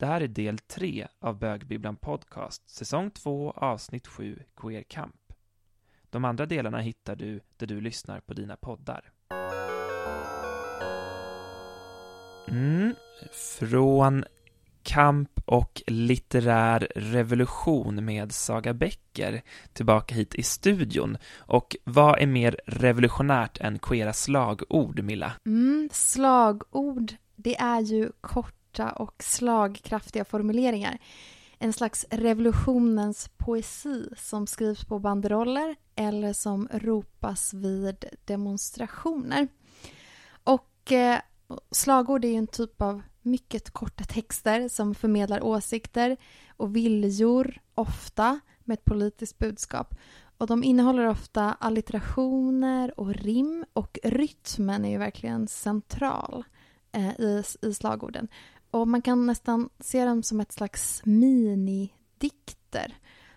Det här är del 3 av Bögbibblan Podcast, säsong 2, avsnitt 7, Queer Camp. De andra delarna hittar du där du lyssnar på dina poddar. Mm. Från kamp och litterär revolution med Saga Becker tillbaka hit i studion. Och vad är mer revolutionärt än queera slagord, Milla? Mm, slagord, det är ju kort korta och slagkraftiga formuleringar. En slags revolutionens poesi som skrivs på banderoller eller som ropas vid demonstrationer. Och eh, slagord är ju en typ av mycket korta texter som förmedlar åsikter och viljor, ofta med ett politiskt budskap. Och de innehåller ofta allitterationer och rim och rytmen är ju verkligen central eh, i, i slagorden. Och man kan nästan se dem som ett slags minidikter.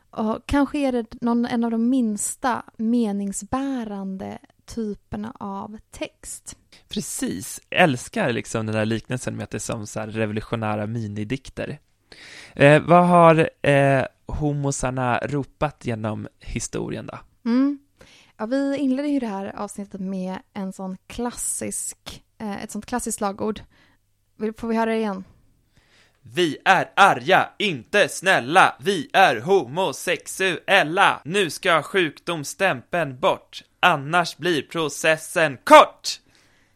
Och kanske är det någon, en av de minsta meningsbärande typerna av text. Precis, älskar liksom den där liknelsen med att det är som så revolutionära minidikter. Eh, vad har eh, homosarna ropat genom historien då? Mm. Ja, vi inledde ju det här avsnittet med en sån klassisk, eh, ett sånt klassiskt slagord. Får vi höra det igen? Vi är arga, inte snälla, vi är homosexuella. Nu ska sjukdomsstämpeln bort, annars blir processen kort.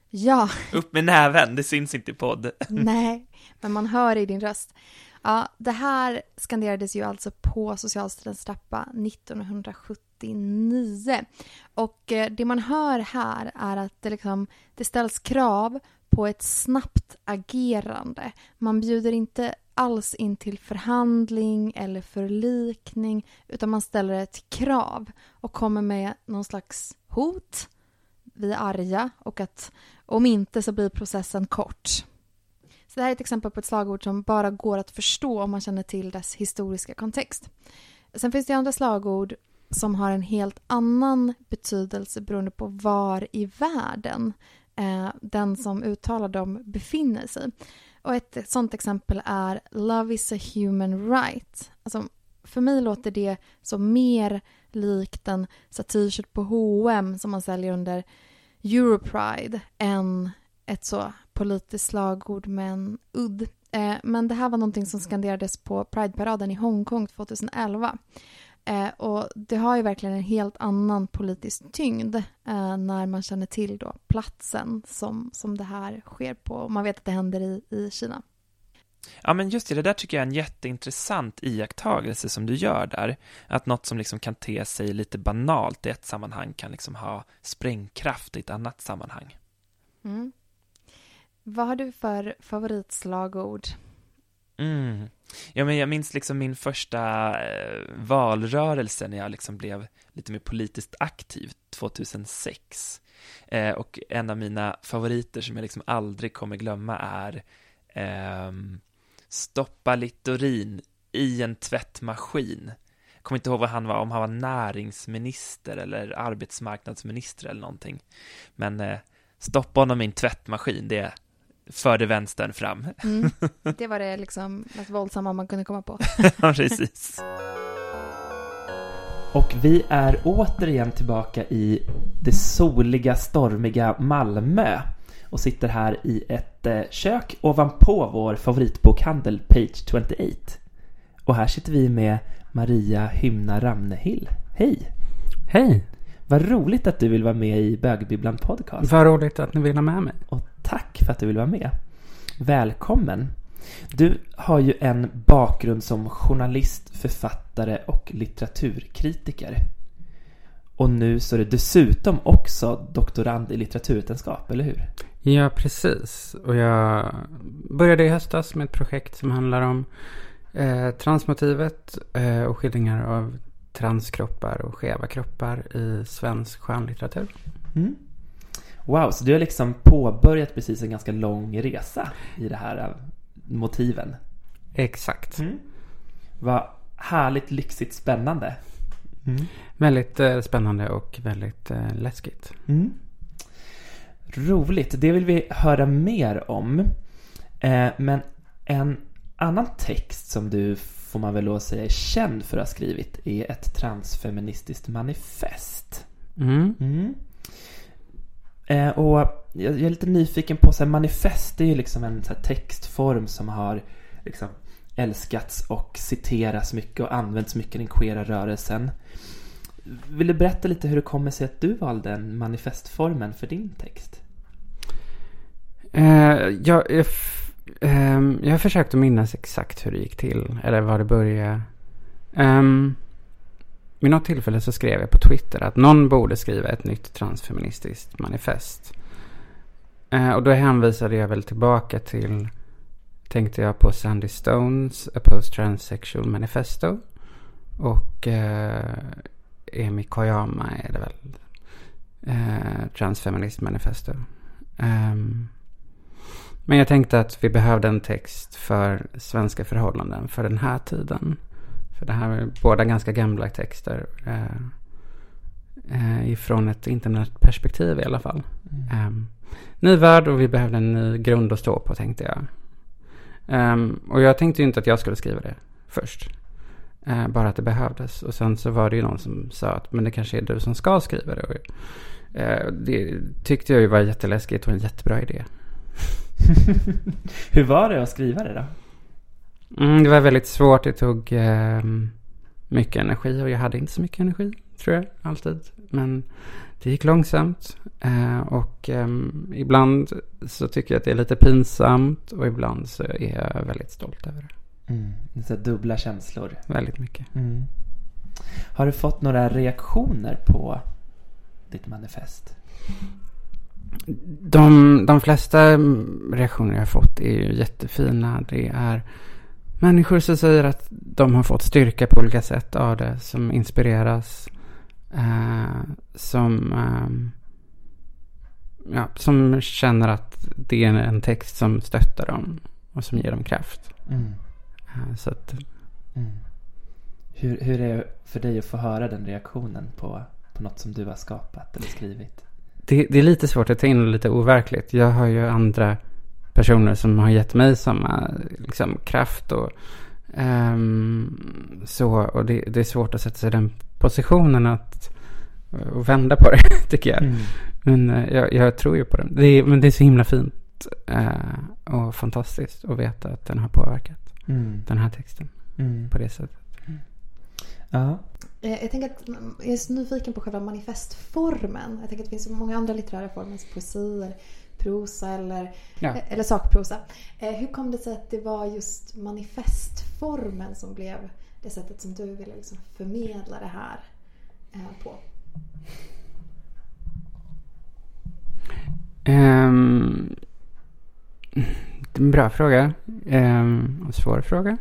Ja. Upp med näven, det syns inte i podd. Nej, men man hör i din röst. Ja, det här skanderades ju alltså på Socialstyrelsens trappa 1979. Och eh, det man hör här är att det, liksom, det ställs krav på ett snabbt agerande. Man bjuder inte alls in till förhandling eller förlikning utan man ställer ett krav och kommer med någon slags hot. Vi är arga och att om inte så blir processen kort. Så det här är ett exempel på ett slagord som bara går att förstå om man känner till dess historiska kontext. Sen finns det andra slagord som har en helt annan betydelse beroende på var i världen eh, den som uttalar dem befinner sig. Och ett sånt exempel är Love is a human right. Alltså, för mig låter det som mer likt en t-shirt på H&M som man säljer under Europride än ett så politiskt slagord med en udd. Eh, men det här var någonting som skanderades på Prideparaden i Hongkong 2011. Eh, och det har ju verkligen en helt annan politisk tyngd eh, när man känner till då platsen som, som det här sker på. Och man vet att det händer i, i Kina. Ja, men just det, det där tycker jag är en jätteintressant iakttagelse som du gör där. Att något som liksom kan te sig lite banalt i ett sammanhang kan liksom ha sprängkraft i ett annat sammanhang. Mm. Vad har du för favoritslagord? Mm. Ja, men jag minns liksom min första eh, valrörelse när jag liksom blev lite mer politiskt aktiv 2006. Eh, och en av mina favoriter som jag liksom aldrig kommer glömma är eh, Stoppa Littorin i en tvättmaskin. Jag kommer inte ihåg vad han var, om han var näringsminister eller arbetsmarknadsminister eller någonting. Men eh, stoppa honom i en tvättmaskin, det förde vänstern fram. Mm. Det var det liksom mest våldsamma man kunde komma på. ja, precis. Och vi är återigen tillbaka i det soliga, stormiga Malmö och sitter här i ett eh, kök ovanpå vår favoritbokhandel Page 28. Och här sitter vi med Maria Hymna Ramnehill. Hej! Hej! Vad roligt att du vill vara med i Bögbibblan Podcast. Vad roligt att ni vill ha med mig. Och tack för att du vill vara med. Välkommen. Du har ju en bakgrund som journalist, författare och litteraturkritiker. Och nu så är du dessutom också doktorand i litteraturvetenskap, eller hur? Ja, precis. Och jag började i höstas med ett projekt som handlar om eh, transmotivet eh, och skildringar av transkroppar och skeva kroppar i svensk skönlitteratur. Mm. Wow, så du har liksom påbörjat precis en ganska lång resa i det här eh, motiven. Exakt. Mm. Vad härligt, lyxigt, spännande. Mm. Väldigt eh, spännande och väldigt eh, läskigt. Mm. Roligt, det vill vi höra mer om. Eh, men en annan text som du, får man väl lov att säga, är känd för att ha skrivit är ett transfeministiskt manifest. Mm. Eh, och jag, jag är lite nyfiken på, så här, manifest är ju liksom en så här, textform som har liksom, älskats och citeras mycket och använts mycket i den queera rörelsen. Vill du berätta lite hur det kommer sig att du valde den manifestformen för din text? Eh, jag, jag, f- ehm, jag har försökt att minnas exakt hur det gick till. Eller var det började. Um, vid något tillfälle så skrev jag på Twitter att någon borde skriva ett nytt transfeministiskt manifest. Eh, och då hänvisade jag väl tillbaka till, tänkte jag på Sandy Stones A Post-Transsexual Manifesto. Och eh, Emi Koyama är det väl. Eh, Transfeminist Manifesto. Eh, men jag tänkte att vi behövde en text för svenska förhållanden för den här tiden. För det här är båda ganska gamla texter. Eh, eh, ifrån ett internetperspektiv i alla fall. Eh, ny värld och vi behövde en ny grund att stå på tänkte jag. Ehm, och jag tänkte ju inte att jag skulle skriva det först. Eh, bara att det behövdes. Och sen så var det ju någon som sa att men det kanske är du som ska skriva det. Och, eh, det tyckte jag ju var jätteläskigt och en jättebra idé. hur var det att skriva det då? Mm, det var väldigt svårt. Det tog eh, mycket energi och jag hade inte så mycket energi, tror jag, alltid. Men det gick långsamt. Eh, och eh, ibland så tycker jag att det är lite pinsamt och ibland så är jag väldigt stolt över det. Mm. Så dubbla känslor. Väldigt mycket. Mm. Har du fått några reaktioner på ditt manifest? De, de flesta reaktioner jag har fått är ju jättefina. Det är människor som säger att de har fått styrka på olika sätt av det. Som inspireras. Eh, som, eh, ja, som känner att det är en text som stöttar dem. Och som ger dem kraft. Mm. Eh, så att, Mm. Hur, hur är det för dig att få höra den reaktionen på, på något som du har skapat eller skrivit? det, det är lite svårt att ta in och lite overkligt. Jag har ju andra personer som har gett mig samma liksom, kraft och ehm, så. Och det, det är svårt att sätta sig i den positionen att och vända på det, tycker jag. Mm. Men eh, jag, jag tror ju på det. det är, men det är så himla fint eh, och fantastiskt att veta att den har påverkat Mm. den här texten Mm. på det sättet. Ja. Eh, Jag tänker att jag är så nyfiken på själva manifestformen. Jag tänker att det finns så många andra litterära former, som eller prosa eller, Ja. eller sakprosa. Eh, Hur kom det sig att det var just manifestformen som blev det sättet som du ville liksom förmedla det här eh, på? Ehm, det är en bra fråga. Um, och svår fråga.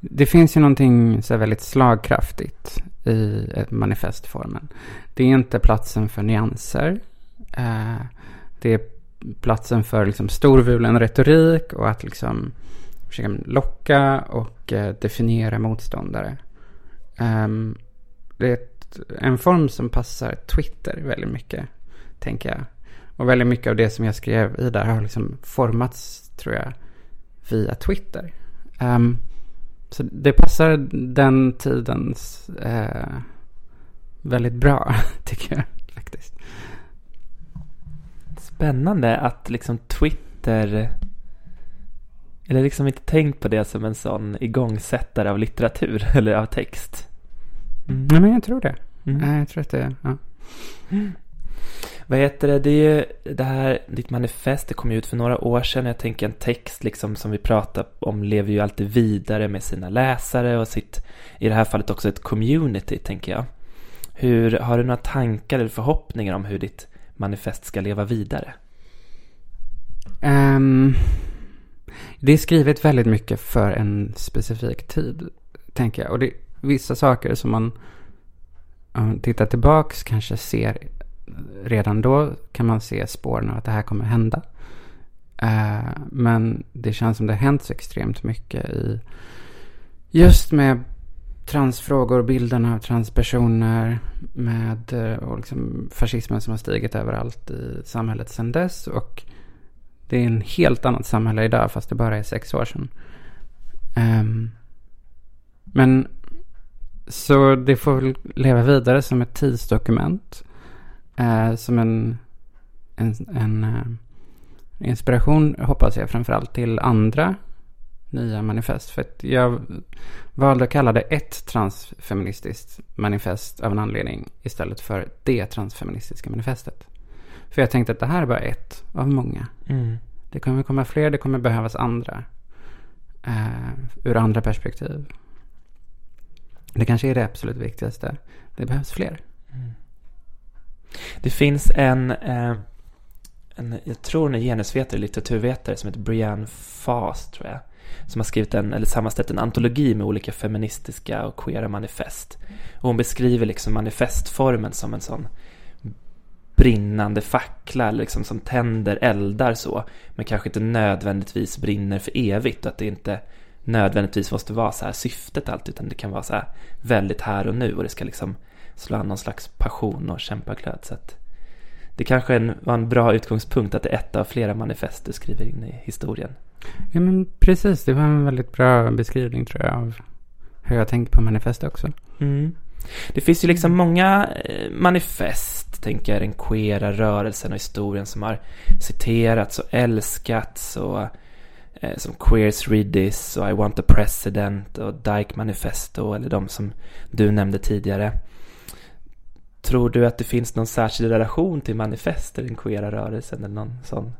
Det finns ju någonting så väldigt slagkraftigt i eh, manifestformen. Det är inte platsen för nyanser. Eh, det är platsen för liksom storvulen retorik och att liksom försöka locka och eh, definiera motståndare. Um, det är ett, en form som passar Twitter väldigt mycket, tänker jag. Och väldigt mycket av det som jag skrev i där har liksom formats, tror jag, via Twitter. Um, så det passar den tidens eh, väldigt bra, tycker jag faktiskt. Spännande att liksom Twitter eller liksom inte tänkt på det som en sån igångsättare av litteratur eller av text. Mm. Nej, men jag tror det. Mm. Nej, jag tror att det, ja. Vad heter det? Det är ju det här, ditt manifest, det kom ju ut för några år sedan. Jag tänker en text liksom som vi pratar om lever ju alltid vidare med sina läsare och sitt, i det här fallet också ett community, tänker jag. Hur, har du några tankar eller förhoppningar om hur ditt manifest ska leva vidare? Um, det är skrivet väldigt mycket för en specifik tid, tänker jag. Och det är vissa saker som man om man tittar tillbaks kanske ser redan då kan man se spåren av att det här kommer hända. Uh, men det känns som det har hänt så extremt mycket i just med transfrågor, bilderna av transpersoner med eh, och liksom fascismen som har stigit överallt i samhället sedan dess. Och Det är en helt annat samhälle idag fast det bara är sex år sedan. Um, men så det får väl leva vidare som ett tidsdokument. Uh, som en, en, en uh, inspiration hoppas jag framförallt till andra nya manifest. För att jag valde att kalla det ett transfeministiskt manifest av en anledning istället för det transfeministiska manifestet. För jag tänkte att det här är bara ett av många. Mm. Det kommer komma fler, det kommer behövas andra. Uh, ur andra perspektiv. Det kanske är det absolut viktigaste. Det behövs fler. Mm. Det finns en, eh, en, jag tror en genusvetare, litteraturvetare som heter Brianne Fast tror jag. Som har skrivit en, eller sammanställt en antologi med olika feministiska och queera manifest. Och hon beskriver liksom manifestformen som en sån brinnande fackla liksom som tänder eldar så. Men kanske inte nödvändigtvis brinner för evigt. Och att det inte nödvändigtvis måste vara så här syftet alltid. Utan det kan vara så här väldigt här och nu. Och det ska liksom slå an någon slags passion och kämpaglöd. Så att det kanske var en bra utgångspunkt att det är ett av flera manifest du skriver in i historien. Ja men precis, det var en väldigt bra beskrivning tror jag av hur jag tänker på manifest också. Mm. Det finns ju liksom många eh, manifest, tänker jag, den queera rörelsen och historien som har citerats och älskats och eh, som Queers Read This och I Want a President och Dyke Manifesto eller de som du nämnde tidigare. Tror du att det finns någon särskild relation till manifest i den queera rörelsen eller någon sån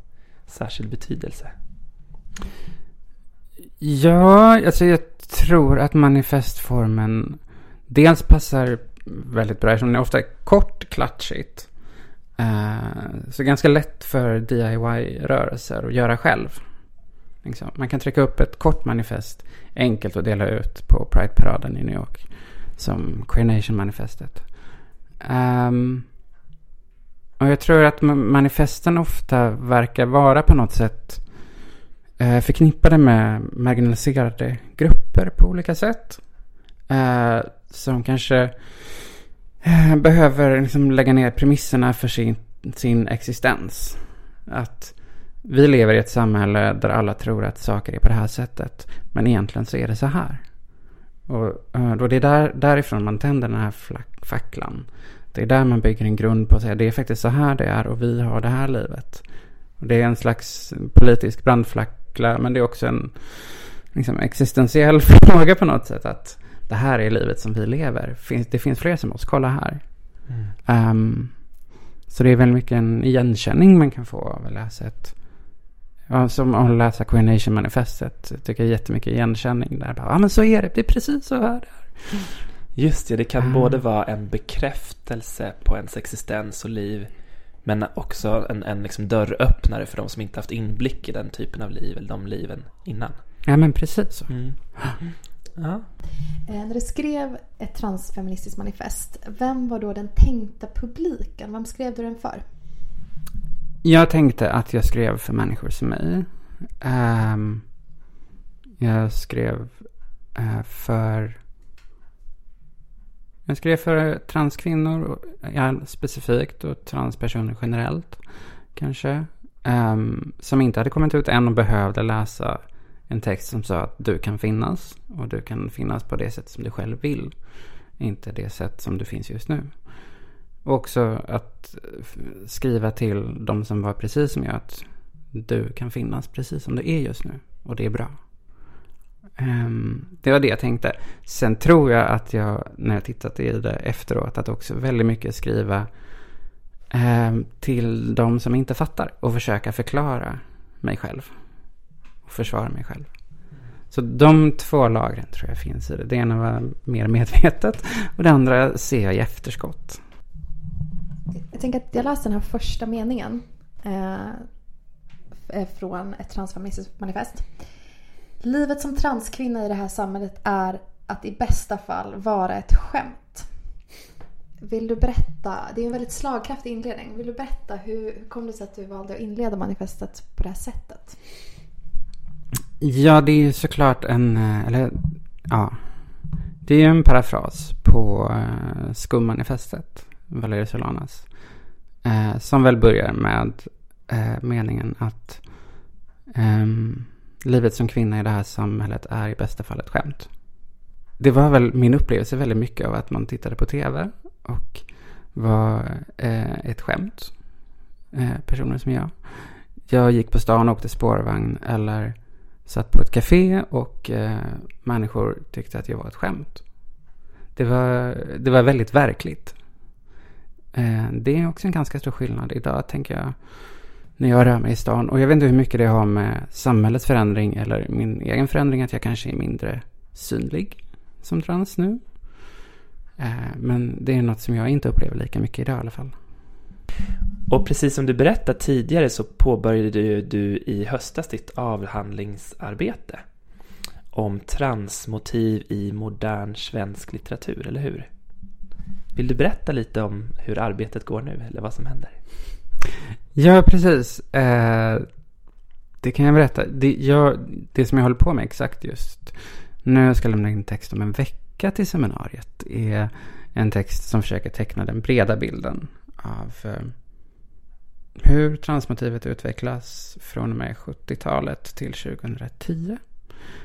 särskild betydelse? Ja, alltså jag tror att manifestformen dels passar väldigt bra eftersom den är ofta kort, klatschigt. Uh, så ganska lätt för DIY-rörelser att göra själv. Liksom. Man kan trycka upp ett kort manifest enkelt och dela ut på Pride-paraden i New York. Som Queer Nation-manifestet. Um, och jag tror att manifesten ofta verkar vara på något sätt Eh, förknippade med marginaliserade grupper på olika sätt. Eh, som kanske eh, behöver liksom lägga ner premisserna för sin, sin existens. Att vi lever i ett samhälle där alla tror att saker är på det här sättet. Men egentligen så är det så här. Och, och det är där, därifrån man tänder den här facklan. Det är där man bygger en grund på att säga det är faktiskt så här det är och vi har det här livet. Och det är en slags politisk brandfackla men det är också en liksom, existentiell fråga på något sätt. Att det här är livet som vi lever. Det finns fler som oss, kolla här. Mm. Um, så det är väldigt mycket en igenkänning man kan få av att läsa ett Ja, som att läsa Queer Nation-manifestet. Tycker jag jättemycket igenkänning där. Ja, men så är det. Det är precis så här det är. Just det, det kan mm. både vara en bekräftelse på ens existens och liv. Men också en, en liksom dörröppnare för de som inte haft inblick i den typen av liv eller de liven innan. Ja, men precis så. Mm. Ja. Eh, när du skrev ett transfeministiskt manifest, vem var då den tänkta publiken? Vem skrev du den för? Jag tänkte att jag skrev för människor som mig. Um, jag skrev uh, för... Jag skrev för transkvinnor ja, specifikt och transpersoner generellt. Kanske. Um, som inte hade kommit ut än och behövde läsa en text som sa att du kan finnas. Och du kan finnas på det sätt som du själv vill. Inte det sätt som du finns just nu. Och också att skriva till de som var precis som jag att du kan finnas precis som du är just nu. Och det är bra. Um, det var det jag tänkte. Sen tror jag att jag, när jag tittat i det efteråt, att också väldigt mycket skriva um, till de som inte fattar och försöka förklara mig själv. Och försvara mig själv. Så de två lagren tror jag finns i det. Det ena var mer medvetet och det andra ser jag i efterskott. Jag tänker att jag läste den här första meningen eh, från ett transfeministiskt manifest. Livet som transkvinna i det här samhället är att i bästa fall vara ett skämt. Vill du berätta, det är en väldigt slagkraftig inledning. Vill du berätta hur, hur kom det sig att du valde att inleda manifestet på det här sättet? Ja, det är ju såklart en, eh, eller ja, det är ju en parafras på eh, uh, skummanifestet. Valerio Solanas. Eh, som väl börjar med eh, meningen att Um, livet som kvinna i det här samhället är i bästa fall ett skämt. Det var väl min upplevelse väldigt mycket av att man tittade på tv och var eh, ett skämt. Eh, personer som jag. Jag gick på stan och åkte spårvagn eller satt på ett café och eh, människor tyckte att jag var ett skämt. Det var, det var väldigt verkligt. Eh, det är också en ganska stor skillnad idag, tänker jag, när jag rör mig i stan. Och jag vet inte hur mycket det har med samhällets förändring eller min egen förändring, att jag kanske är mindre synlig som trans nu. Eh, men det är något som jag inte upplever lika mycket idag i alla fall. Och precis som du berättade tidigare så påbörjade du i höstas ditt avhandlingsarbete om transmotiv i modern svensk litteratur, eller hur? Vill du berätta lite om hur arbetet går nu, eller vad som händer? Ja, precis. Eh, det kan jag berätta. Det, jag, det som jag håller på med exakt just nu, jag ska lämna in text om en vecka till seminariet, är en text som försöker teckna den breda bilden av eh, hur transmotivet utvecklas från och med 70-talet till 2010.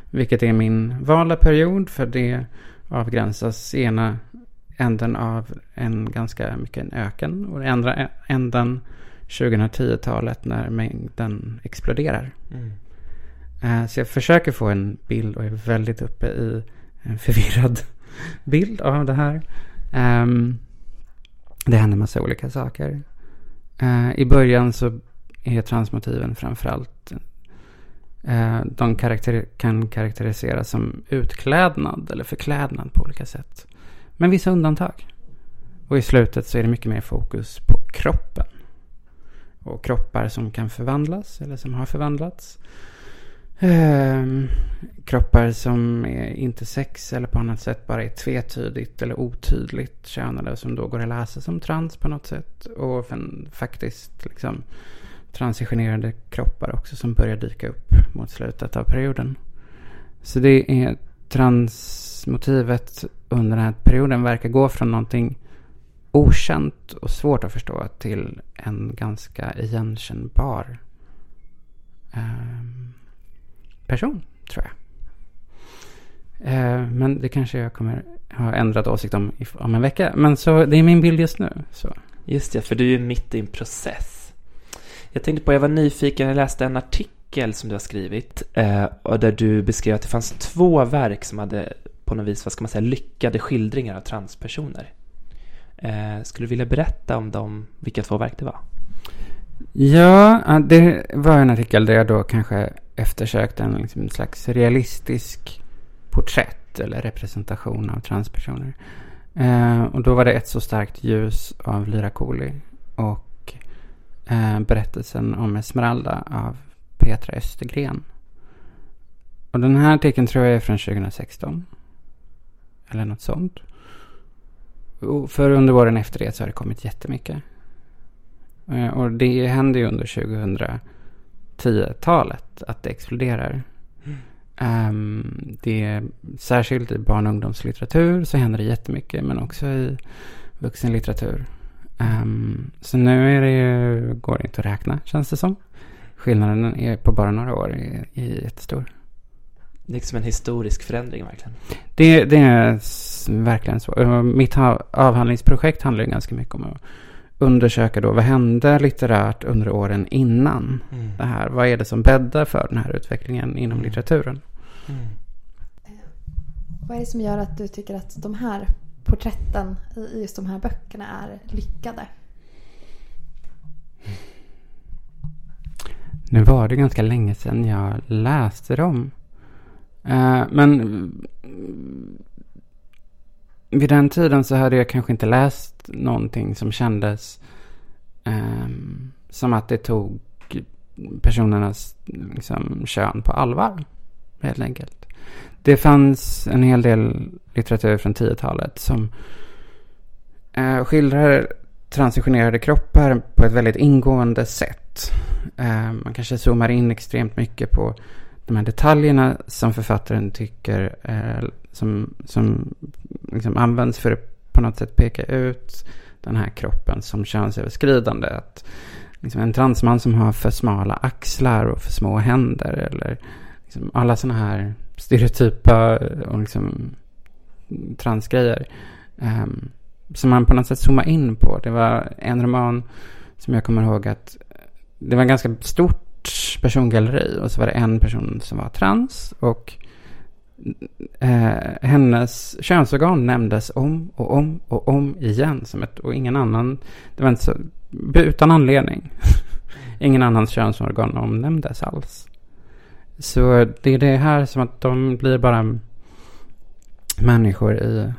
Vilket är min valda period för det avgränsas ena änden av en ganska mycket en öken och andra änden 2010-talet när mängden exploderar. Mm. Eh, så jag försöker få en bild och är väldigt uppe i en förvirrad bild av det här. Um, det händer massa olika saker. Uh, I början så är transmotiven framförallt uh, de karakter kan karaktäriseras som utklädnad eller förklädnad på olika sätt. Men vissa undantag. Och i slutet så är det mycket mer fokus på kroppen. Och kroppar som kan förvandlas eller som har förvandlats. Ehm, kroppar som är inte sex eller på annat sätt bara är tvetydigt eller otydligt könade som då går att läsa som trans på något sätt. Och faktiskt liksom transitionerade kroppar också som börjar dyka upp mot slutet av perioden. Så det är trans motivet under den här perioden verkar gå från någonting okänt och svårt att förstå till en ganska igenkännbar eh, person, tror jag. Eh, men det kanske jag kommer ha ändrat åsikt om om en vecka. Men så, det är min bild just nu. Så. Just det, för du är mitt i en process. Jag tänkte på, jag var nyfiken, jag läste en artikel som du har skrivit. Eh, och där du beskrev att det fanns två verk som hade på något vis, vad ska man säga, lyckade skildringar av transpersoner. Eh, skulle du vilja berätta om dem, vilka två verk det var? Ja, det var en artikel där jag då kanske eftersökte en liksom, slags realistisk porträtt eller representation av transpersoner. Eh, och då var det ett så starkt ljus av Lyra Cooley och eh, berättelsen om Esmeralda av Petra Östergren. Och den här artikeln tror jag är från 2016. Eller något sånt. Och för under åren efter det så har det kommit jättemycket. Eh, och det händer ju under 2010-talet att det exploderar. Um, det är, särskilt i barn och ungdomslitteratur så händer det jättemycket, men också i vuxenlitteratur. Um, så nu är det ju, går det inte att räkna, känns det som. Skillnaden är på bara några år är, är jättestor. Liksom en historisk förändring verkligen. Det, det är verkligen så. Mitt avhandlingsprojekt handlar ju ganska mycket om att undersöka då vad hände litterärt under åren innan mm. det här. Vad är det som bäddar för den här utvecklingen inom mm. litteraturen? Mm. Vad är det som gör att du tycker att de här porträtten i just de här böckerna är lyckade? Nu var det ganska länge sedan jag läste dem. Eh, men eh, vid den tiden så hade jag kanske inte läst någonting som kändes eh, som att det tog personernas liksom, kön på allvar. Helt enkelt. Det fanns en hel del litteratur från 10-talet som eh, skildrar transitionerade kroppar på ett väldigt ingående sätt. Eh, man kanske zoomar in extremt mycket på de här detaljerna som författaren tycker eh, som, som liksom används för att på något sätt peka ut den här kroppen som könsöverskridande. Att, liksom en transman som har för smala axlar och för små händer. Eller liksom alla sådana här stereotypa och liksom transgrejer. Eh, som man på något sätt zoomar in på. Det var en roman som jag kommer ihåg att det var ganska stort persongalleri och så var det en person som var trans och eh, hennes könsorgan nämndes om och om och om igen som ett, och ingen annan, det var inte så, utan anledning. ingen annans könsorgan omnämndes alls. Så det är det här som att de blir bara människor i,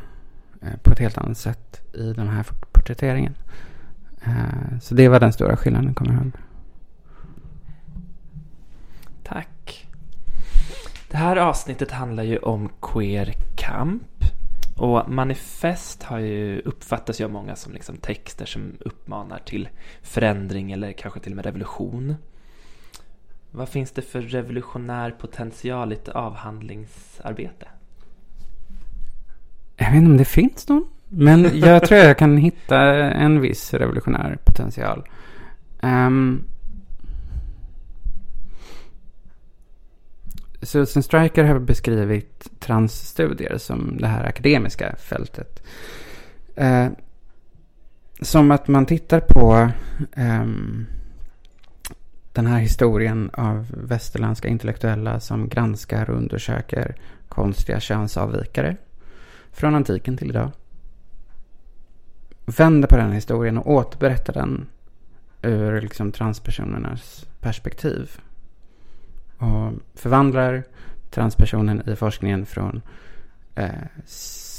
eh, på ett helt annat sätt i den här porträtteringen. Eh, så det var den stora skillnaden, kommer jag ihåg. Tack. Det här avsnittet handlar ju om queer kamp. Och manifest har ju uppfattats ju av många som liksom texter som uppmanar till förändring eller kanske till och med revolution. Vad finns det för revolutionär potential i ett avhandlingsarbete? Jag vet inte om det finns någon. Men jag tror jag kan hitta en viss revolutionär potential. Um, Susan Striker har beskrivit transstudier som det här akademiska fältet. Eh, som att man tittar på eh, den här historien av västerländska intellektuella som granskar och undersöker konstiga könsavvikare från antiken till idag. Vänder på den historien och återberättar den ur liksom transpersonernas perspektiv. Och förvandlar transpersonen i forskningen från, eh,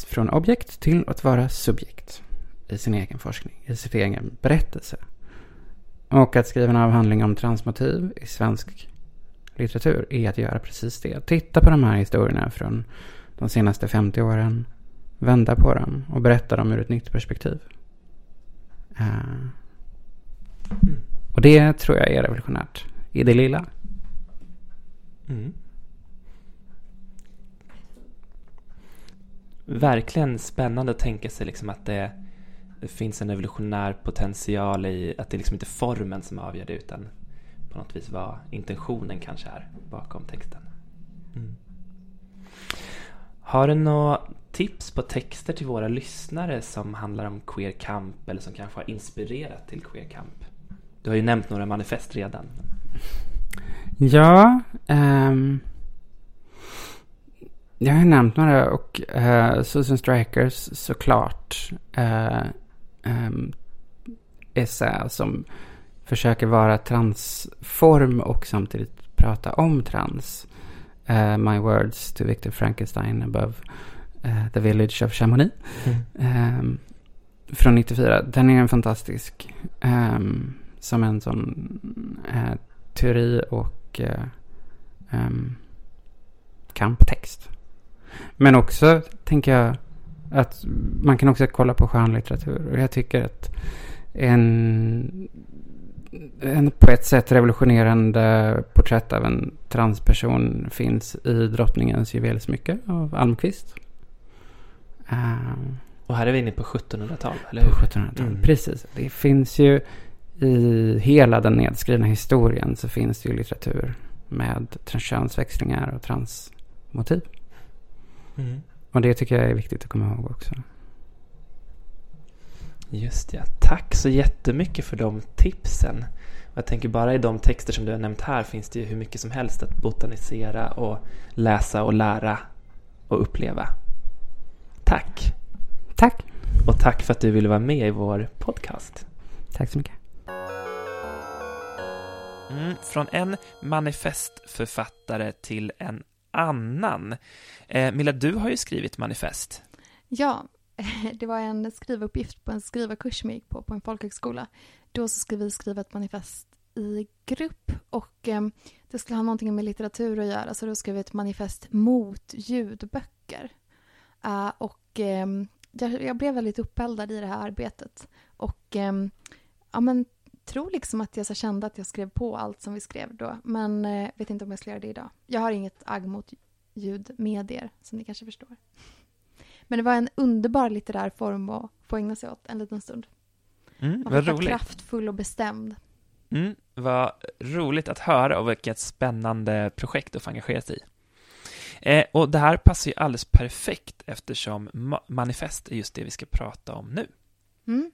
från objekt till att vara subjekt i sin egen forskning, i sin egen berättelse. Och att skriva en avhandling om transmotiv i svensk litteratur är att göra precis det. Titta på de här historierna från de senaste 50 åren. Vända på dem och berätta dem ur ett nytt perspektiv. Uh, och det tror jag är revolutionärt. I det lilla. Mm. Verkligen spännande att tänka sig liksom att det det finns en evolutionär potential i att det liksom inte är formen som avgör det utan på något vis vad intentionen kanske är bakom texten. Mm. Har du några tips på texter till våra lyssnare som handlar om queer kamp eller som kanske har inspirerat till queer kamp? Du har ju nämnt några manifest redan. Ja, um, jag har nämnt några och uh, Susan Strikers såklart. Uh, um, essä som försöker vara transform och samtidigt prata om trans. Uh, my words to Victor Frankenstein above uh, the village of Chamonix. Mm. Um, från 94. Den är en fantastisk. Um, som en sån teori och um, kamptext. Men också, tänker jag, att man kan också kolla på skönlitteratur. Och jag tycker att en, en på ett sätt revolutionerande porträtt av en transperson finns i Drottningens juvelsmycke av Almqvist. Uh, och här är vi inne på 1700-tal, eller hur? På 1700-tal, mm. precis. Det finns ju i hela den nedskrivna historien så finns det ju litteratur med könsväxlingar och transmotiv. Mm. Och det tycker jag är viktigt att komma ihåg också. Just ja. Tack så jättemycket för de tipsen. Jag tänker bara i de texter som du har nämnt här finns det ju hur mycket som helst att botanisera och läsa och lära och uppleva. Tack! Tack! Och tack för att du ville vara med i vår podcast. Tack så mycket. Mm, från en manifestförfattare till en annan. Eh, Milla, du har ju skrivit manifest. Ja, det var en skrivuppgift på en skrivarkurs som jag gick på, på en folkhögskola. Då så skulle vi skriva ett manifest i grupp och eh, det skulle ha någonting med litteratur att göra så då skrev vi ett manifest mot ljudböcker. Uh, och eh, jag, jag, blev väldigt uppeldad i det här arbetet och eh, ja, men, tror liksom att jag så kände att jag skrev på allt som vi skrev då men eh, vet inte om jag skulle göra det idag. Jag har inget agg mot ljudmedier, som ni kanske förstår. Men det var en underbar litterär form att få ägna sig åt en liten stund. Mm, vad roligt. kraftfull och bestämd. Mm, vad roligt att höra och vilket spännande projekt att få engagera sig i. Eh, och det här passar ju alldeles perfekt eftersom ma- manifest är just det vi ska prata om nu. Mm.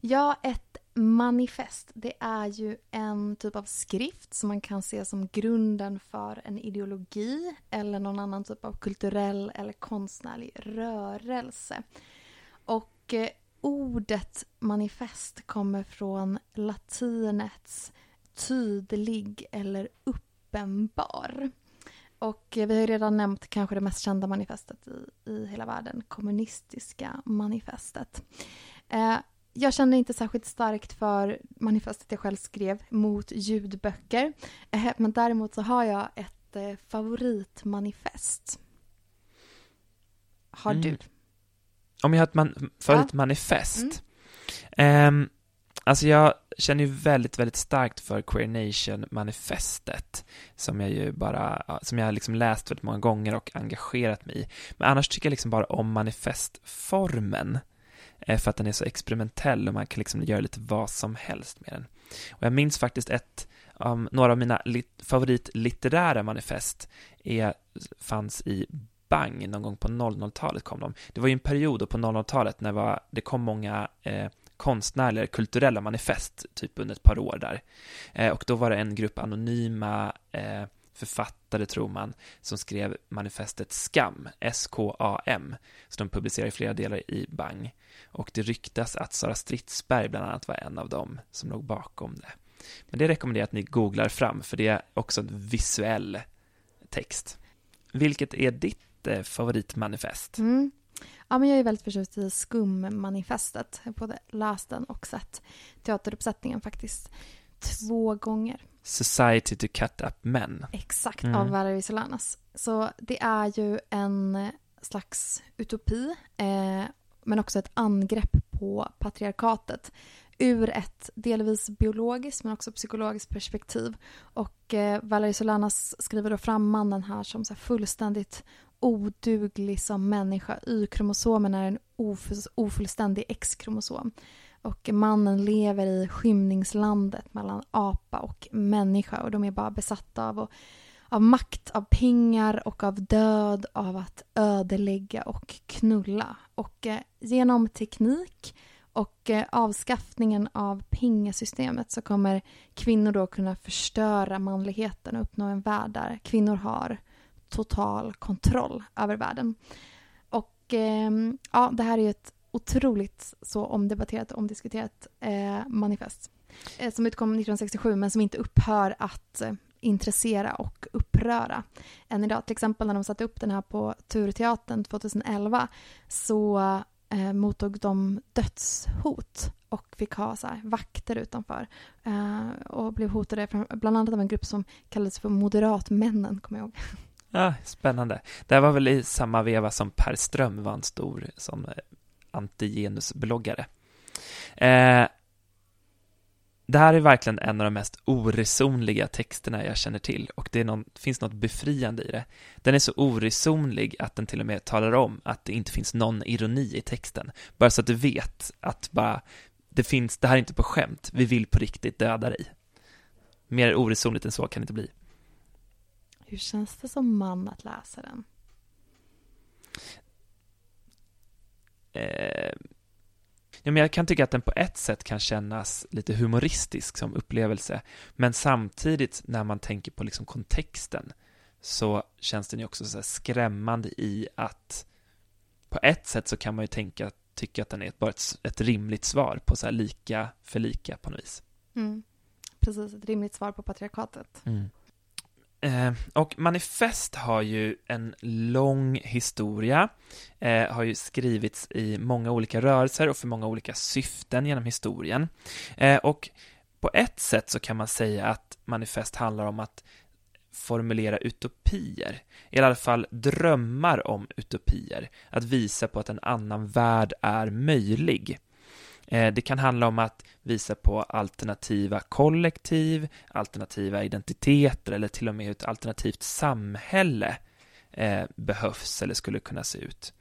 Ja, ett manifest, det är ju en typ av skrift som man kan se som grunden för en ideologi eller någon annan typ av kulturell eller konstnärlig rörelse. Och eh, ordet manifest kommer från latinets tydlig eller uppenbar. Och eh, vi har ju redan nämnt kanske det mest kända manifestet i, i hela världen, kommunistiska manifestet. Eh, jag känner inte särskilt starkt för manifestet jag själv skrev mot ljudböcker. Eh, men däremot så har jag ett eh, favoritmanifest. Har Mm. du? Om jag har ett man- favoritmanifest? Mm. alltså jag känner ju väldigt, väldigt starkt för Queer Nation-manifestet som jag ju bara, ja, som jag har liksom läst väldigt många gånger och engagerat mig i. Men annars tycker jag liksom bara om manifestformen Eh, för att den är så experimentell och man kan liksom göra lite vad som helst med den. Och jag minns faktiskt ett, um, några av mina lit- favoritlitterära manifest är, fanns i Bang någon gång på 00-talet kom de. Det var ju en period då på 00-talet när det, var, det kom många eh, konstnärliga, kulturella manifest typ under ett par år där. Eh, och då var det en grupp anonyma eh, författare, tror man, som skrev manifestet Skam, S-K-A-M, som de publicerade i flera delar i Bang. Och det ryktas att Sara Stridsberg bland annat var en av dem som låg bakom det. Men det rekommenderar jag att ni googlar fram, för det är också en visuell text. Vilket är ditt eh, favoritmanifest? Mm. Ja, men jag är väldigt förtjust i Skummanifestet. Jag har både läst den och sett teateruppsättningen faktiskt två gånger. Society to cut up men. Exakt, Mm. av Valerie Solanas. Så det är ju en slags utopi, eh, men också ett angrepp på patriarkatet ur ett delvis biologiskt men också psykologiskt perspektiv. Och eh, Valerie Solanas skriver då fram mannen här som så här fullständigt oduglig som människa. Y-kromosomen är en ofullständig X-kromosom. Och mannen lever i skymningslandet mellan apa och människa och de är bara besatta av, och, av makt, av pengar och av död, av att ödelägga och knulla. Och eh, genom teknik och eh, avskaffningen av pengasystemet så kommer kvinnor då kunna förstöra manligheten och uppnå en värld där kvinnor har total kontroll över världen. Och eh, ja, det här är ju ett otroligt så omdebatterat och omdiskuterat eh, manifest eh, som utkom 1967 men som inte upphör att eh, intressera och uppröra än idag. Till exempel när de satte upp den här på Turteatern 2011 så eh, mottog de dödshot och fick ha så här, vakter utanför eh, och blev hotade från, bland annat av en grupp som kallades för Moderatmännen, kommer jag ihåg. Ja, spännande. Det här var väl i samma veva som Per Ström var en stor som eh, antigenusbloggare. Eh, det här är verkligen en av de mest oresonliga texterna jag känner till och det någon, finns något befriande i det. Den är så oresonlig att den till och med talar om att det inte finns någon ironi i texten. Bara så att du vet att bara, det finns, det här är inte på skämt, vi vill på riktigt döda dig. Mer oresonligt än så kan det inte bli. Hur känns det som man att läsa den? Eh, ja, men jag kan tycka att den på ett sätt kan kännas lite humoristisk som upplevelse, men samtidigt när man tänker på liksom kontexten så känns den ju också så skrämmande i att på ett sätt så kan man ju tänka, tycka att den är bara ett, ett rimligt svar på så lika för lika på något vis. Mm. Precis, ett rimligt svar på patriarkatet. Mm. Eh, och Manifest har ju en lång historia, eh, har ju skrivits i många olika rörelser och för många olika syften genom historien. Eh, och på ett sätt så kan man säga att Manifest handlar om att formulera utopier, i alla fall drömmar om utopier, att visa på att en annan värld är möjlig. Eh, det kan handla om att visa på alternativa kollektiv, alternativa identiteter eller till och med hur ett alternativt samhälle eh, behövs eller skulle kunna se ut.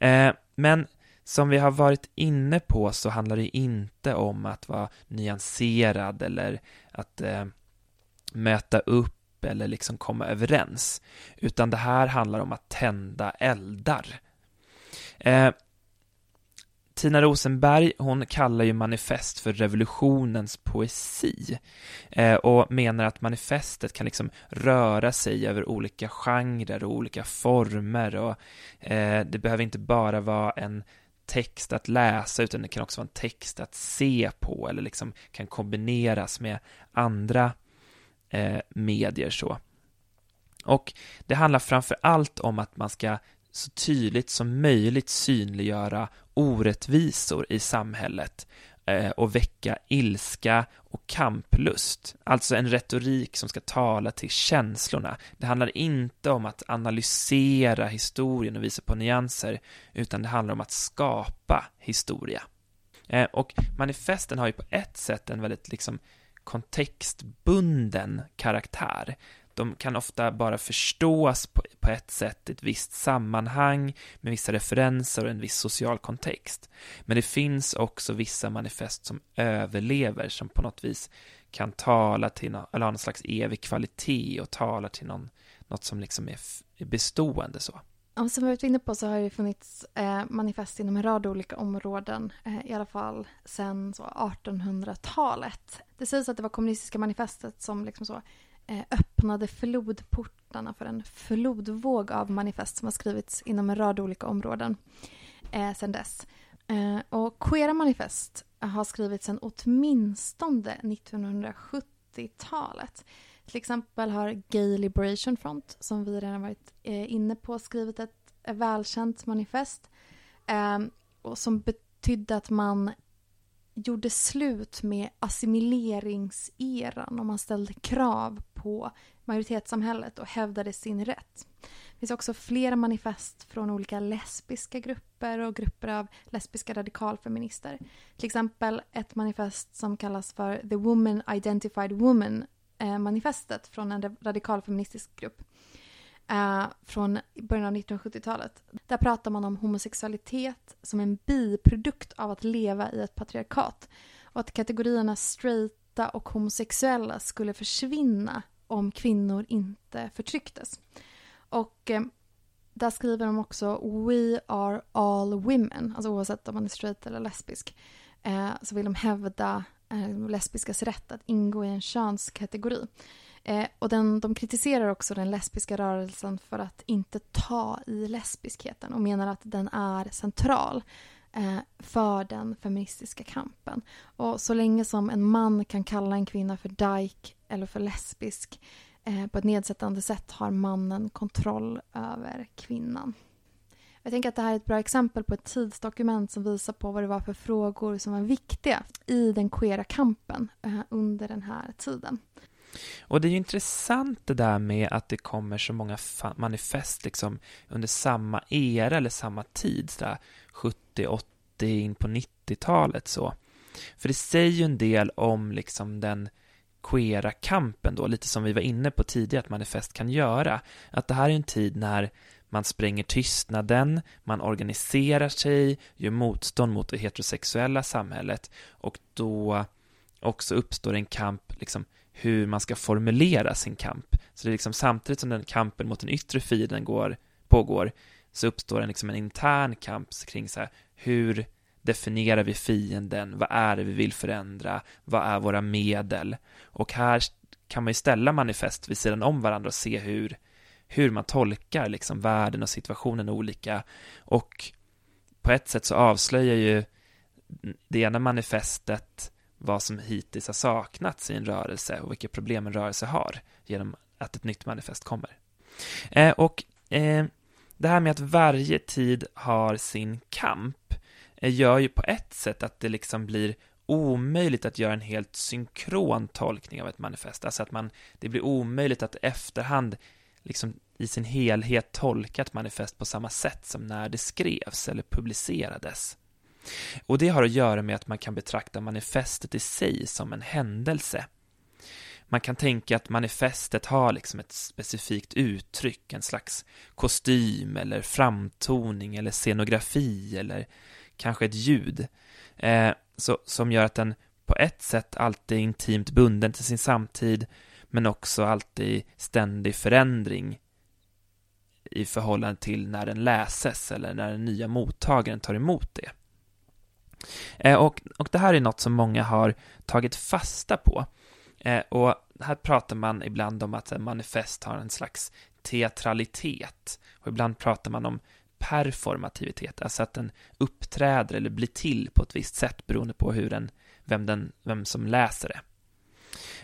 Eh, men som vi har varit inne på så handlar det inte om att vara nyanserad eller att möta upp eller liksom komma överens, utan det här handlar om att tända eldar. Tina Rosenberg, hon kallar ju manifest för revolutionens poesi eh, och menar att manifestet kan liksom röra sig över olika genrer och olika former och eh, det behöver inte bara vara en text att läsa utan det kan också vara en text att se på eller liksom kan kombineras med andra eh, medier så. Och det handlar framför allt om att man ska så tydligt som möjligt synliggöra orättvisor i samhället eh, och väcka ilska och kamplust. Alltså en retorik som ska tala till känslorna. Det handlar inte om att analysera historien och visa på nyanser, utan det handlar om att skapa historia. Eh, och manifesten har ju på ett sätt en väldigt liksom kontextbunden karaktär de kan ofta bara förstås på, på ett sätt, ett visst sammanhang med vissa referenser och en viss social kontext. Men det finns också vissa manifest som överlever, som på något vis kan tala till någon, eller ha någon slags evig kvalitet och tala till någon, något som liksom är, bestående så. Ja, som vi varit inne på så har det funnits eh, manifest inom en rad olika områden, eh, i alla fall sedan 1800-talet. Det sägs att det var kommunistiska manifestet som liksom så Eh, öppnade flodportarna för en flodvåg av manifest som har skrivits inom en rad olika områden eh, sedan dess. Eh, och queera manifest har skrivits sedan åtminstone 1970-talet. Till exempel har Gay Liberation Front, som vi redan varit eh, inne på, skrivit ett välkänt manifest eh, och som betydde att man gjorde slut med assimileringseran och man ställde krav på majoritetssamhället och hävdade sin rätt. Det finns också flera manifest från olika lesbiska grupper och grupper av lesbiska radikalfeminister. Till exempel ett manifest som kallas för The Woman Identified Woman-manifestet eh, från en radikalfeministisk grupp eh, från början av 1970-talet. Där pratar man om homosexualitet som en biprodukt av att leva i ett patriarkat och att kategorierna straighta och homosexuella skulle försvinna om kvinnor inte förtrycktes. Och eh, där skriver de också We are all women, alltså oavsett om man är straight eller lesbisk. Eh, så vill de hävda eh, lesbiskas rätt att ingå i en könskategori. Eh, och den, de kritiserar också den lesbiska rörelsen för att inte ta i lesbiskheten och menar att den är central eh, för den feministiska kampen. Och så länge som en man kan kalla en kvinna för dyke eller för lesbisk eh, på ett nedsättande sätt har mannen kontroll över kvinnan. Jag tänker att det här är ett bra exempel på ett tidsdokument som visar på vad det var för frågor som var viktiga i den queera kampen eh, under den här tiden. Och det är ju intressant det där med att det kommer så många manifest liksom under samma era eller samma tid, sådär 70, 80, in på 90-talet så. För det säger ju en del om liksom den queera kampen då, lite som vi var inne på tidigare att manifest kan göra. Att det här är en tid när man spränger tystnaden, man organiserar sig, gör motstånd mot det heterosexuella samhället och då också uppstår en kamp liksom hur man ska formulera sin kamp. Så det är liksom samtidigt som den kampen mot den yttre fienden går, pågår så uppstår en, liksom en intern kamp kring så här, hur definierar vi fienden, vad är det vi vill förändra, vad är våra medel? Och här kan man ju ställa manifest vid sidan om varandra och se hur, hur man tolkar liksom världen och situationen olika. Och på ett sätt så avslöjar ju det ena manifestet vad som hittills har saknats i en rörelse och vilka problem en rörelse har genom att ett nytt manifest kommer. Eh, och eh, det här med att varje tid har sin kamp eh, gör ju på ett sätt att det liksom blir omöjligt att göra en helt synkron tolkning av ett manifest, alltså att man, det blir omöjligt att i efterhand liksom i sin helhet tolka ett manifest på samma sätt som när det skrevs eller publicerades. Och det har att göra med att man kan betrakta manifestet i sig som en händelse. Man kan tänka att manifestet har liksom ett specifikt uttryck, en slags kostym eller framtoning eller scenografi eller kanske ett ljud, eh, så, som gör att den på ett sätt alltid är intimt bunden till sin samtid, men också alltid ständig förändring i förhållande till när den läses eller när den nya mottagaren tar emot det. Eh, och, och det här är något som många har tagit fasta på. Eh, och här pratar man ibland om att manifest har en slags teatralitet. Och ibland pratar man om performativitet, alltså att den uppträder eller blir till på ett visst sätt beroende på hur den, vem, den, vem som läser det.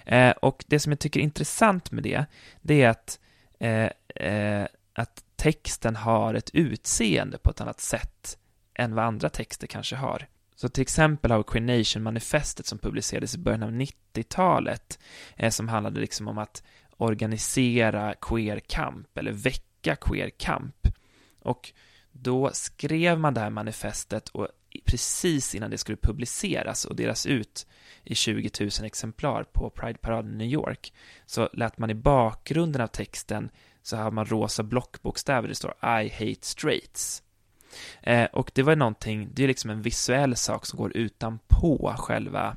Eh, och det som jag tycker är intressant med det, det är att, eh, eh, att texten har ett utseende på ett annat sätt än vad andra texter kanske har. Så till exempel har Queen Nation-manifestet som publicerades i början av 90-talet, eh, som handlade liksom om att organisera queer-kamp, eller väcka queer-kamp. Och då skrev man det här manifestet och precis innan det skulle publiceras och delas ut i 20 000 exemplar på Pride-paraden i New York, så lät man i bakgrunden av texten så har man rosa blockbokstäver, det står I hate straights. Eh, och det var någonting, det är liksom en visuell sak som går utanpå själva,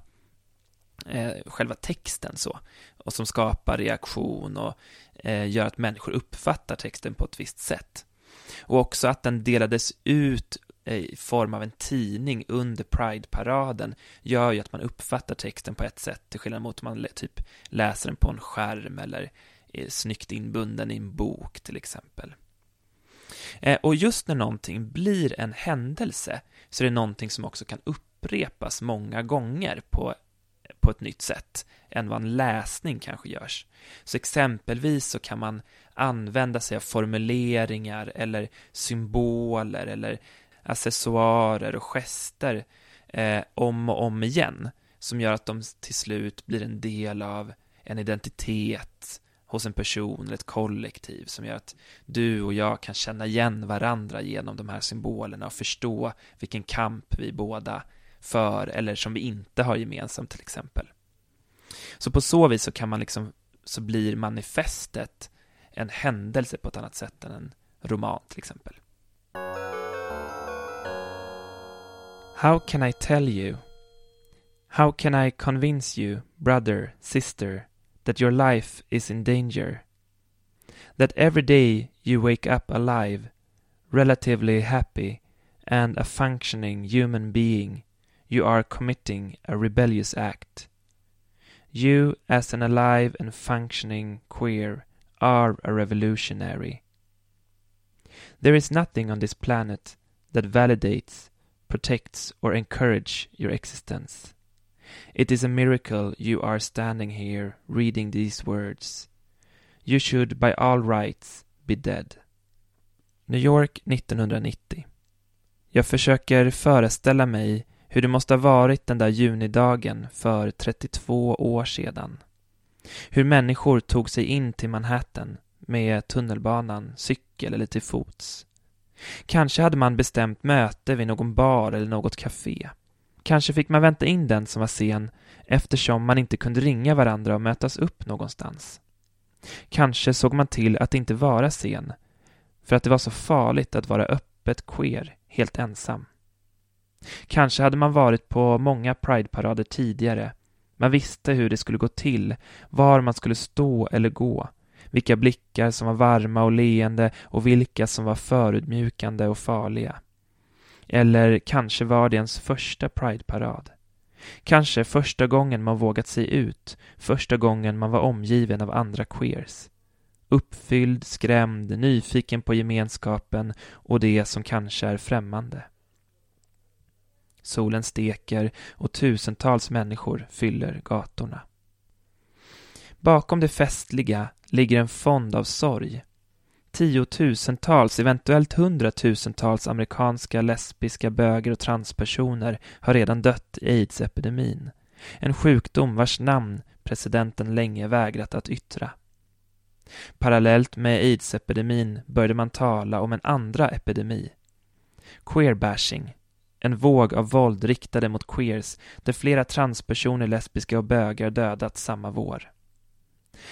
eh, själva texten så, och som skapar reaktion och eh, gör att människor uppfattar texten på ett visst sätt. Och också att den delades ut eh, i form av en tidning under Pride-paraden gör ju att man uppfattar texten på ett sätt till skillnad mot om man typ läser den på en skärm eller är snyggt inbunden i en bok till exempel. Eh, och just när någonting blir en händelse så är det någonting som också kan upprepas många gånger på, på ett nytt sätt än vad en läsning kanske görs. Så exempelvis så kan man använda sig av formuleringar eller symboler eller accessoarer och gester eh, om och om igen som gör att de till slut blir en del av en identitet hos en person eller ett kollektiv som gör att du och jag kan känna igen varandra genom de här symbolerna och förstå vilken kamp vi båda för eller som vi inte har gemensamt till exempel. Så på så vis så kan man liksom, så blir manifestet en händelse på ett annat sätt än en roman till exempel. How can I tell you? How can I convince you, brother, sister, that your life is in danger? That every day you wake up alive, relatively happy, and a functioning human being, you are committing a rebellious act. You, as an alive and functioning queer, are a revolutionary. There is nothing on this planet that validates protects, or encourages your existence. It is a miracle you are standing here reading these words. You should by all rights be dead. New York 1990. Jag försöker föreställa mig hur det måste ha varit den där junidagen för 32 år sedan. Hur människor tog sig in till Manhattan med tunnelbanan, cykel eller till fots. Kanske hade man bestämt möte vid någon bar eller något café. Kanske fick man vänta in den som var sen eftersom man inte kunde ringa varandra och mötas upp någonstans. Kanske såg man till att inte vara sen, för att det var så farligt att vara öppet queer, helt ensam. Kanske hade man varit på många prideparader tidigare. Man visste hur det skulle gå till, var man skulle stå eller gå vilka blickar som var varma och leende och vilka som var förutmjukande och farliga. Eller kanske var det ens första Pride-parad. Kanske första gången man vågat sig ut, första gången man var omgiven av andra queers. Uppfylld, skrämd, nyfiken på gemenskapen och det som kanske är främmande. Solen steker och tusentals människor fyller gatorna. Bakom det festliga ligger en fond av sorg. Tiotusentals, eventuellt hundratusentals amerikanska lesbiska, böger och transpersoner har redan dött i aids-epidemin. En sjukdom vars namn presidenten länge vägrat att yttra. Parallellt med aids-epidemin började man tala om en andra epidemi. Queerbashing, en våg av våld riktade mot queers där flera transpersoner, lesbiska och bögar dödats samma vår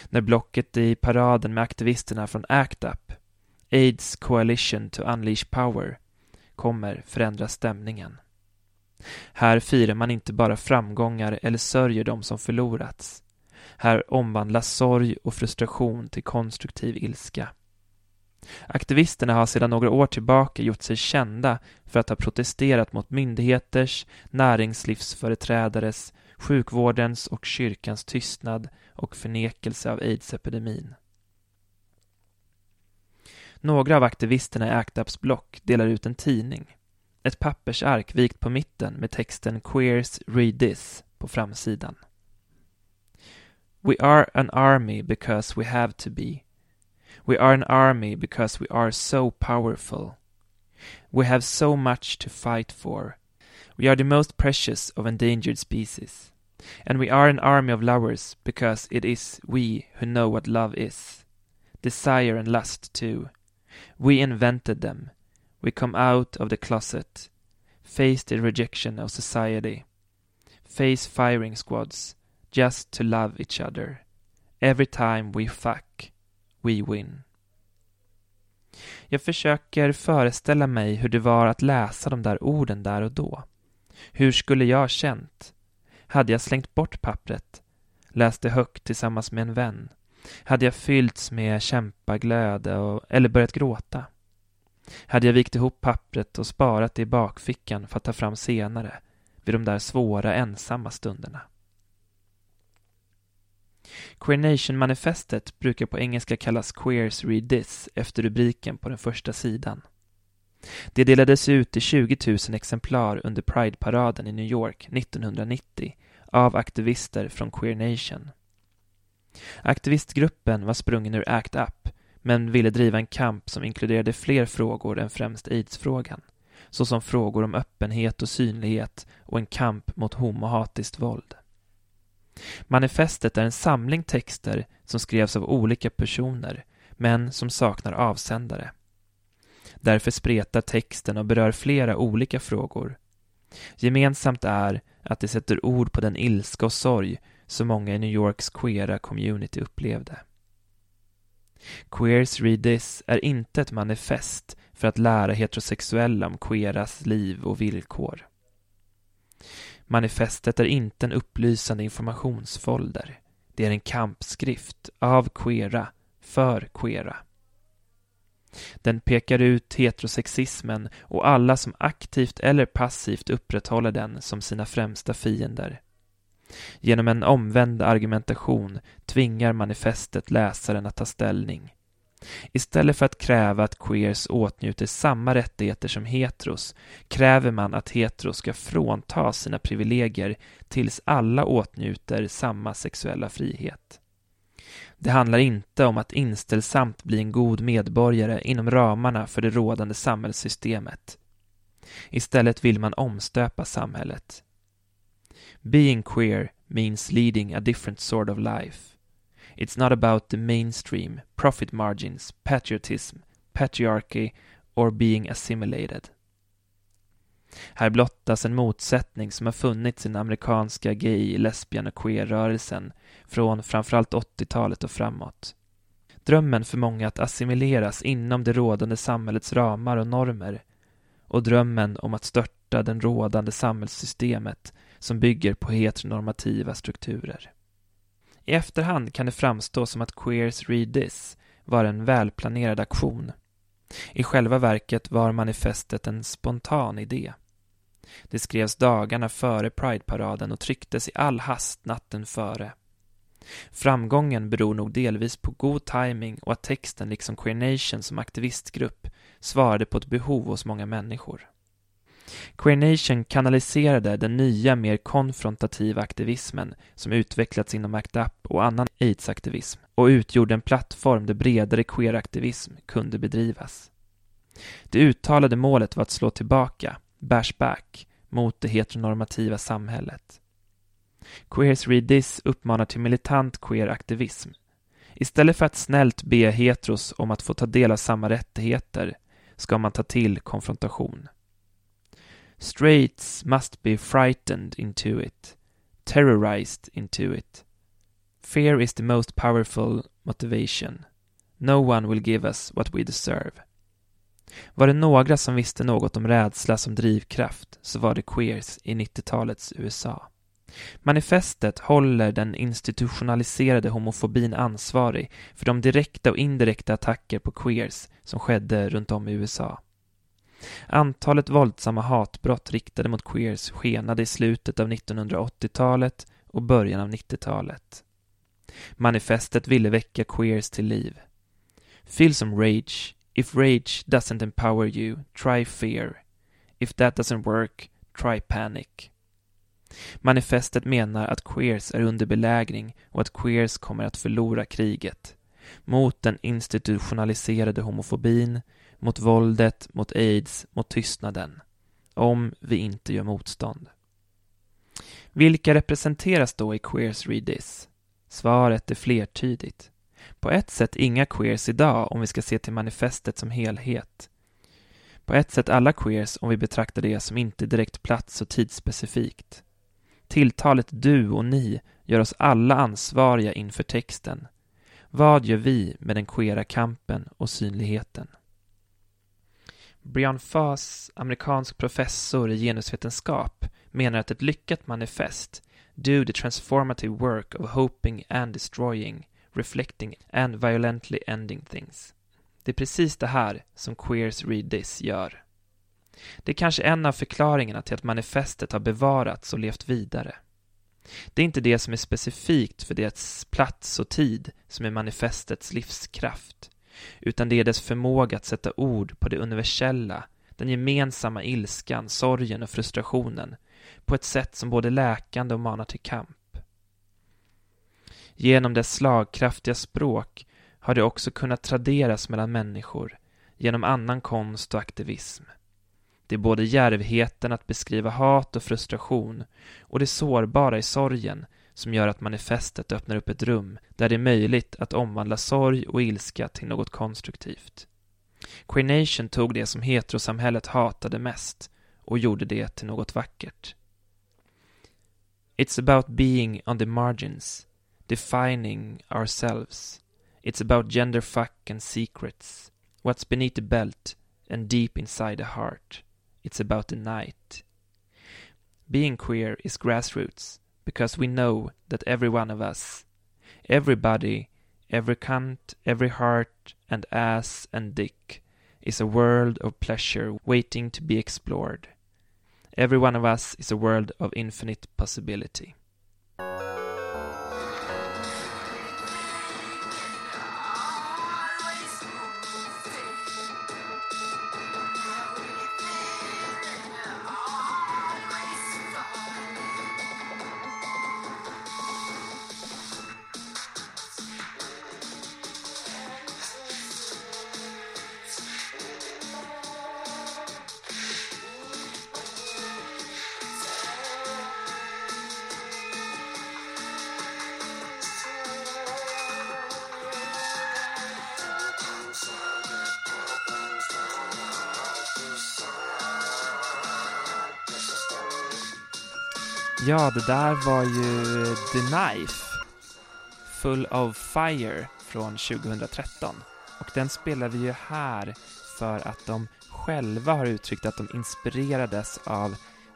när blocket i paraden med aktivisterna från ACT UP, AIDS Coalition to Unleash Power, kommer förändra stämningen. Här firar man inte bara framgångar eller sörjer de som förlorats. Här omvandlas sorg och frustration till konstruktiv ilska. Aktivisterna har sedan några år tillbaka gjort sig kända för att ha protesterat mot myndigheters, näringslivsföreträdares, sjukvårdens och kyrkans tystnad och förnekelse av aidsepidemin. Några av aktivisterna i ACT UPs block delar ut en tidning. Ett pappersark vikt på mitten med texten “Queers read this” på framsidan. We are an army because we have to be. We are an army because we are so powerful. We have so much to fight for. We are the most precious of endangered species. And we are an army of lovers because it is we who know what love is. Desire and lust too. We invented them. We come out of the closet. Face the rejection of society. Face firing squads just to love each other. Every time we fuck, we win. Jag försöker föreställa mig hur det var att läsa de där orden där och då. Hur skulle jag känt? Hade jag slängt bort pappret? Läste högt tillsammans med en vän? Hade jag fyllts med kämpaglöd och, eller börjat gråta? Hade jag vikt ihop pappret och sparat det i bakfickan för att ta fram senare, vid de där svåra ensamma stunderna? Queer Nation-manifestet brukar på engelska kallas Queers Read This efter rubriken på den första sidan. Det delades ut i 20 000 exemplar under Pride-paraden i New York 1990 av aktivister från Queer Nation. Aktivistgruppen var sprungen ur ACT UP men ville driva en kamp som inkluderade fler frågor än främst aidsfrågan, såsom frågor om öppenhet och synlighet och en kamp mot homohatiskt våld. Manifestet är en samling texter som skrevs av olika personer, men som saknar avsändare. Därför spretar texten och berör flera olika frågor. Gemensamt är att det sätter ord på den ilska och sorg som många i New Yorks queera community upplevde. Queers Read This är inte ett manifest för att lära heterosexuella om queeras liv och villkor. Manifestet är inte en upplysande informationsfolder. Det är en kampskrift av queera, för queera. Den pekar ut heterosexismen och alla som aktivt eller passivt upprätthåller den som sina främsta fiender. Genom en omvänd argumentation tvingar manifestet läsaren att ta ställning. Istället för att kräva att queers åtnjuter samma rättigheter som heteros kräver man att heteros ska fråntas sina privilegier tills alla åtnjuter samma sexuella frihet. Det handlar inte om att inställsamt bli en god medborgare inom ramarna för det rådande samhällssystemet. Istället vill man omstöpa samhället. Being queer means leading a different sort of life. It's not about the mainstream, profit margins, patriotism, patriarchy or being assimilated. Här blottas en motsättning som har funnits i den amerikanska gay, lesbian och queer-rörelsen från framförallt 80-talet och framåt. Drömmen för många att assimileras inom det rådande samhällets ramar och normer och drömmen om att störta det rådande samhällssystemet som bygger på heteronormativa strukturer. I efterhand kan det framstå som att Queers Read This var en välplanerad aktion. I själva verket var manifestet en spontan idé. Det skrevs dagarna före Pride-paraden och trycktes i all hast natten före. Framgången beror nog delvis på god timing och att texten liksom Queer Nation som aktivistgrupp svarade på ett behov hos många människor. Queer Nation kanaliserade den nya, mer konfrontativa aktivismen som utvecklats inom ACT UP och annan aids-aktivism och utgjorde en plattform där bredare queeraktivism kunde bedrivas. Det uttalade målet var att slå tillbaka, bash back, mot det heteronormativa samhället. Queers Read This uppmanar till militant queer-aktivism. Istället för att snällt be heteros om att få ta del av samma rättigheter ska man ta till konfrontation. Straits must be frightened into it, terrorized into it. Fear is the most powerful motivation. No one will give us what we deserve. Var det några som visste något om rädsla som drivkraft så var det queers i 90-talets USA. Manifestet håller den institutionaliserade homofobin ansvarig för de direkta och indirekta attacker på queers som skedde runt om i USA. Antalet våldsamma hatbrott riktade mot queers skenade i slutet av 1980-talet och början av 90-talet. Manifestet ville väcka queers till liv. Feel some rage. If rage doesn't empower you, try fear. If that doesn't work, try panic. Manifestet menar att queers är under belägring och att queers kommer att förlora kriget. Mot den institutionaliserade homofobin, mot våldet, mot aids, mot tystnaden. Om vi inte gör motstånd. Vilka representeras då i Queers Read This? Svaret är flertydigt. På ett sätt inga queers idag om vi ska se till manifestet som helhet. På ett sätt alla queers om vi betraktar det som inte direkt plats och tidsspecifikt. Tilltalet du och ni gör oss alla ansvariga inför texten. Vad gör vi med den queera kampen och synligheten? Brian Foss, amerikansk professor i genusvetenskap, menar att ett lyckat manifest, do the transformative work of hoping and destroying, reflecting and violently ending things. Det är precis det här som Queers Read This gör. Det är kanske en av förklaringarna till att manifestet har bevarats och levt vidare. Det är inte det som är specifikt för dess plats och tid som är manifestets livskraft, utan det är dess förmåga att sätta ord på det universella, den gemensamma ilskan, sorgen och frustrationen på ett sätt som både läkande och manar till kamp. Genom dess slagkraftiga språk har det också kunnat traderas mellan människor genom annan konst och aktivism. Det är både djärvheten att beskriva hat och frustration och det sårbara i sorgen som gör att manifestet öppnar upp ett rum där det är möjligt att omvandla sorg och ilska till något konstruktivt. Queer Nation tog det som heterosamhället hatade mest och gjorde det till något vackert. It's about being on the margins, defining ourselves. It's about gender fuck and secrets, what's beneath the belt and deep inside the heart. It's about the night. Being queer is grassroots because we know that every one of us, everybody, every cunt, every heart and ass and dick is a world of pleasure waiting to be explored. Every one of us is a world of infinite possibility. Ja, det där var ju The Knife, Full of Fire från 2013. Och den spelar vi ju här för att de själva har uttryckt att de inspirerades av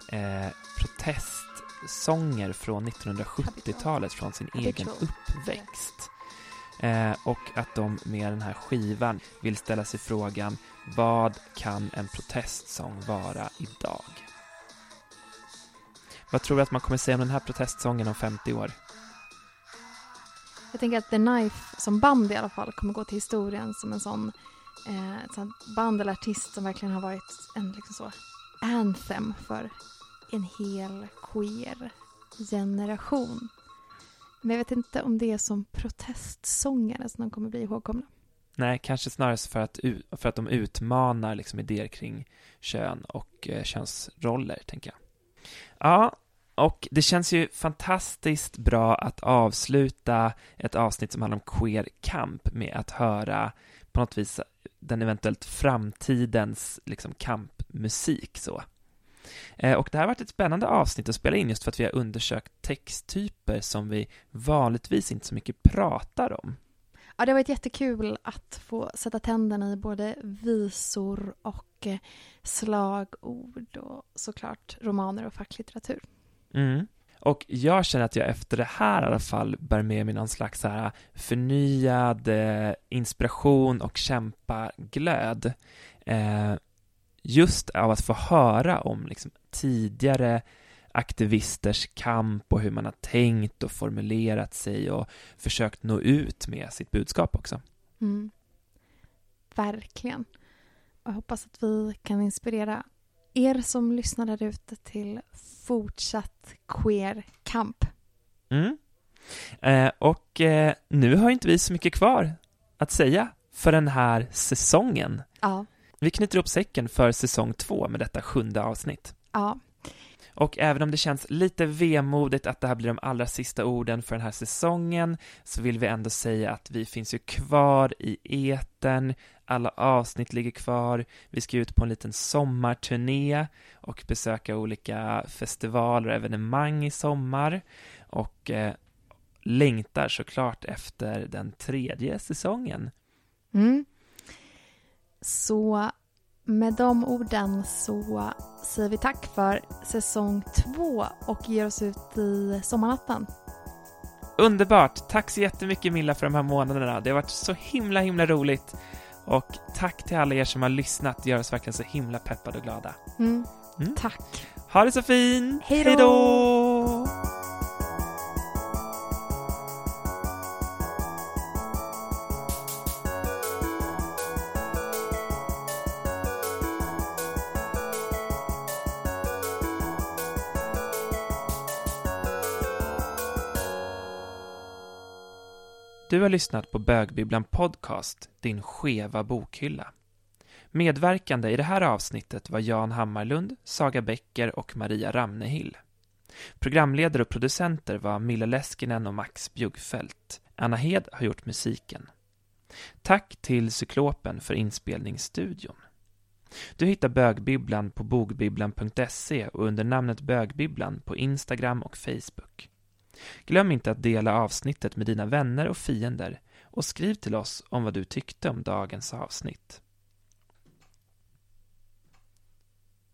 eh, protestsånger från 1970-talet från sin egen uppväxt. Eh, och att de med den här skivan vill ställa sig frågan vad kan en protestsång vara idag? Vad tror du att man kommer säga om den här protestsången om 50 år? Jag tänker att The Knife som band i alla fall kommer gå till historien som en sån eh, ett sånt band eller artist som verkligen har varit en liksom så anthem för en hel queer generation. Men jag vet inte om det är som protestsångare som de kommer bli ihågkomna. Nej, kanske snarare för att, för att de utmanar liksom idéer kring kön och eh, könsroller, tänker jag. Ja, och det känns ju fantastiskt bra att avsluta ett avsnitt som handlar om queer kamp med att höra på något vis den eventuellt framtidens liksom kampmusik så. Eh, och det här har varit ett spännande avsnitt att spela in just för att vi har undersökt texttyper som vi vanligtvis inte så mycket pratar om. Ja, det har varit jättekul att få sätta tänderna i både visor och eh, slagord och såklart romaner och facklitteratur. Mm. Och jag känner att jag efter det här i alla fall bär med mig någon slags så här eh, förnyad eh, inspiration och kämpaglöd. Eh, just av att få höra om liksom, tidigare aktivisters kamp och hur man har tänkt och formulerat sig och försökt nå ut med sitt budskap också. Mm. Verkligen. Jag hoppas att vi kan inspirera er som lyssnar där ute till fortsatt queer kamp. Mm. Eh, och eh, nu har inte vi så mycket kvar att säga för den här säsongen. Ja. Vi knyter upp säcken för säsong två med detta sjunde avsnitt. Ja. Och även om det känns lite vemodigt att det här blir de allra sista orden för den här säsongen så vill vi ändå säga att vi finns ju kvar i eten. Alla avsnitt ligger kvar. Vi ska ut på en liten sommarturné och besöka olika festivaler och evenemang i sommar och eh, längtar såklart efter den tredje säsongen. Mm. Så med de orden så säger vi tack för säsong två och ger oss ut i sommarnatten. Underbart! Tack så jättemycket Milla för de här månaderna. Det har varit så himla, himla roligt. Och tack till alla er som har lyssnat. Det gör oss verkligen så himla peppade och glada. Mm. Mm. Tack. Ha det så fint! Hej då! Du har lyssnat på Bögbibblan Podcast, din skeva bokhylla. Medverkande i det här avsnittet var Jan Hammarlund, Saga Bäcker och Maria Ramnehill. Programledare och producenter var Mille Leskinen och Max Bjuggfeldt. Anna Hed har gjort musiken. Tack till Cyklopen för inspelningsstudion. Du hittar Bögbibblan på bogbibblan.se och under namnet Bögbibblan på Instagram och Facebook. Glöm inte att dela avsnittet med dina vänner och fiender och skriv till oss om vad du tyckte om dagens avsnitt.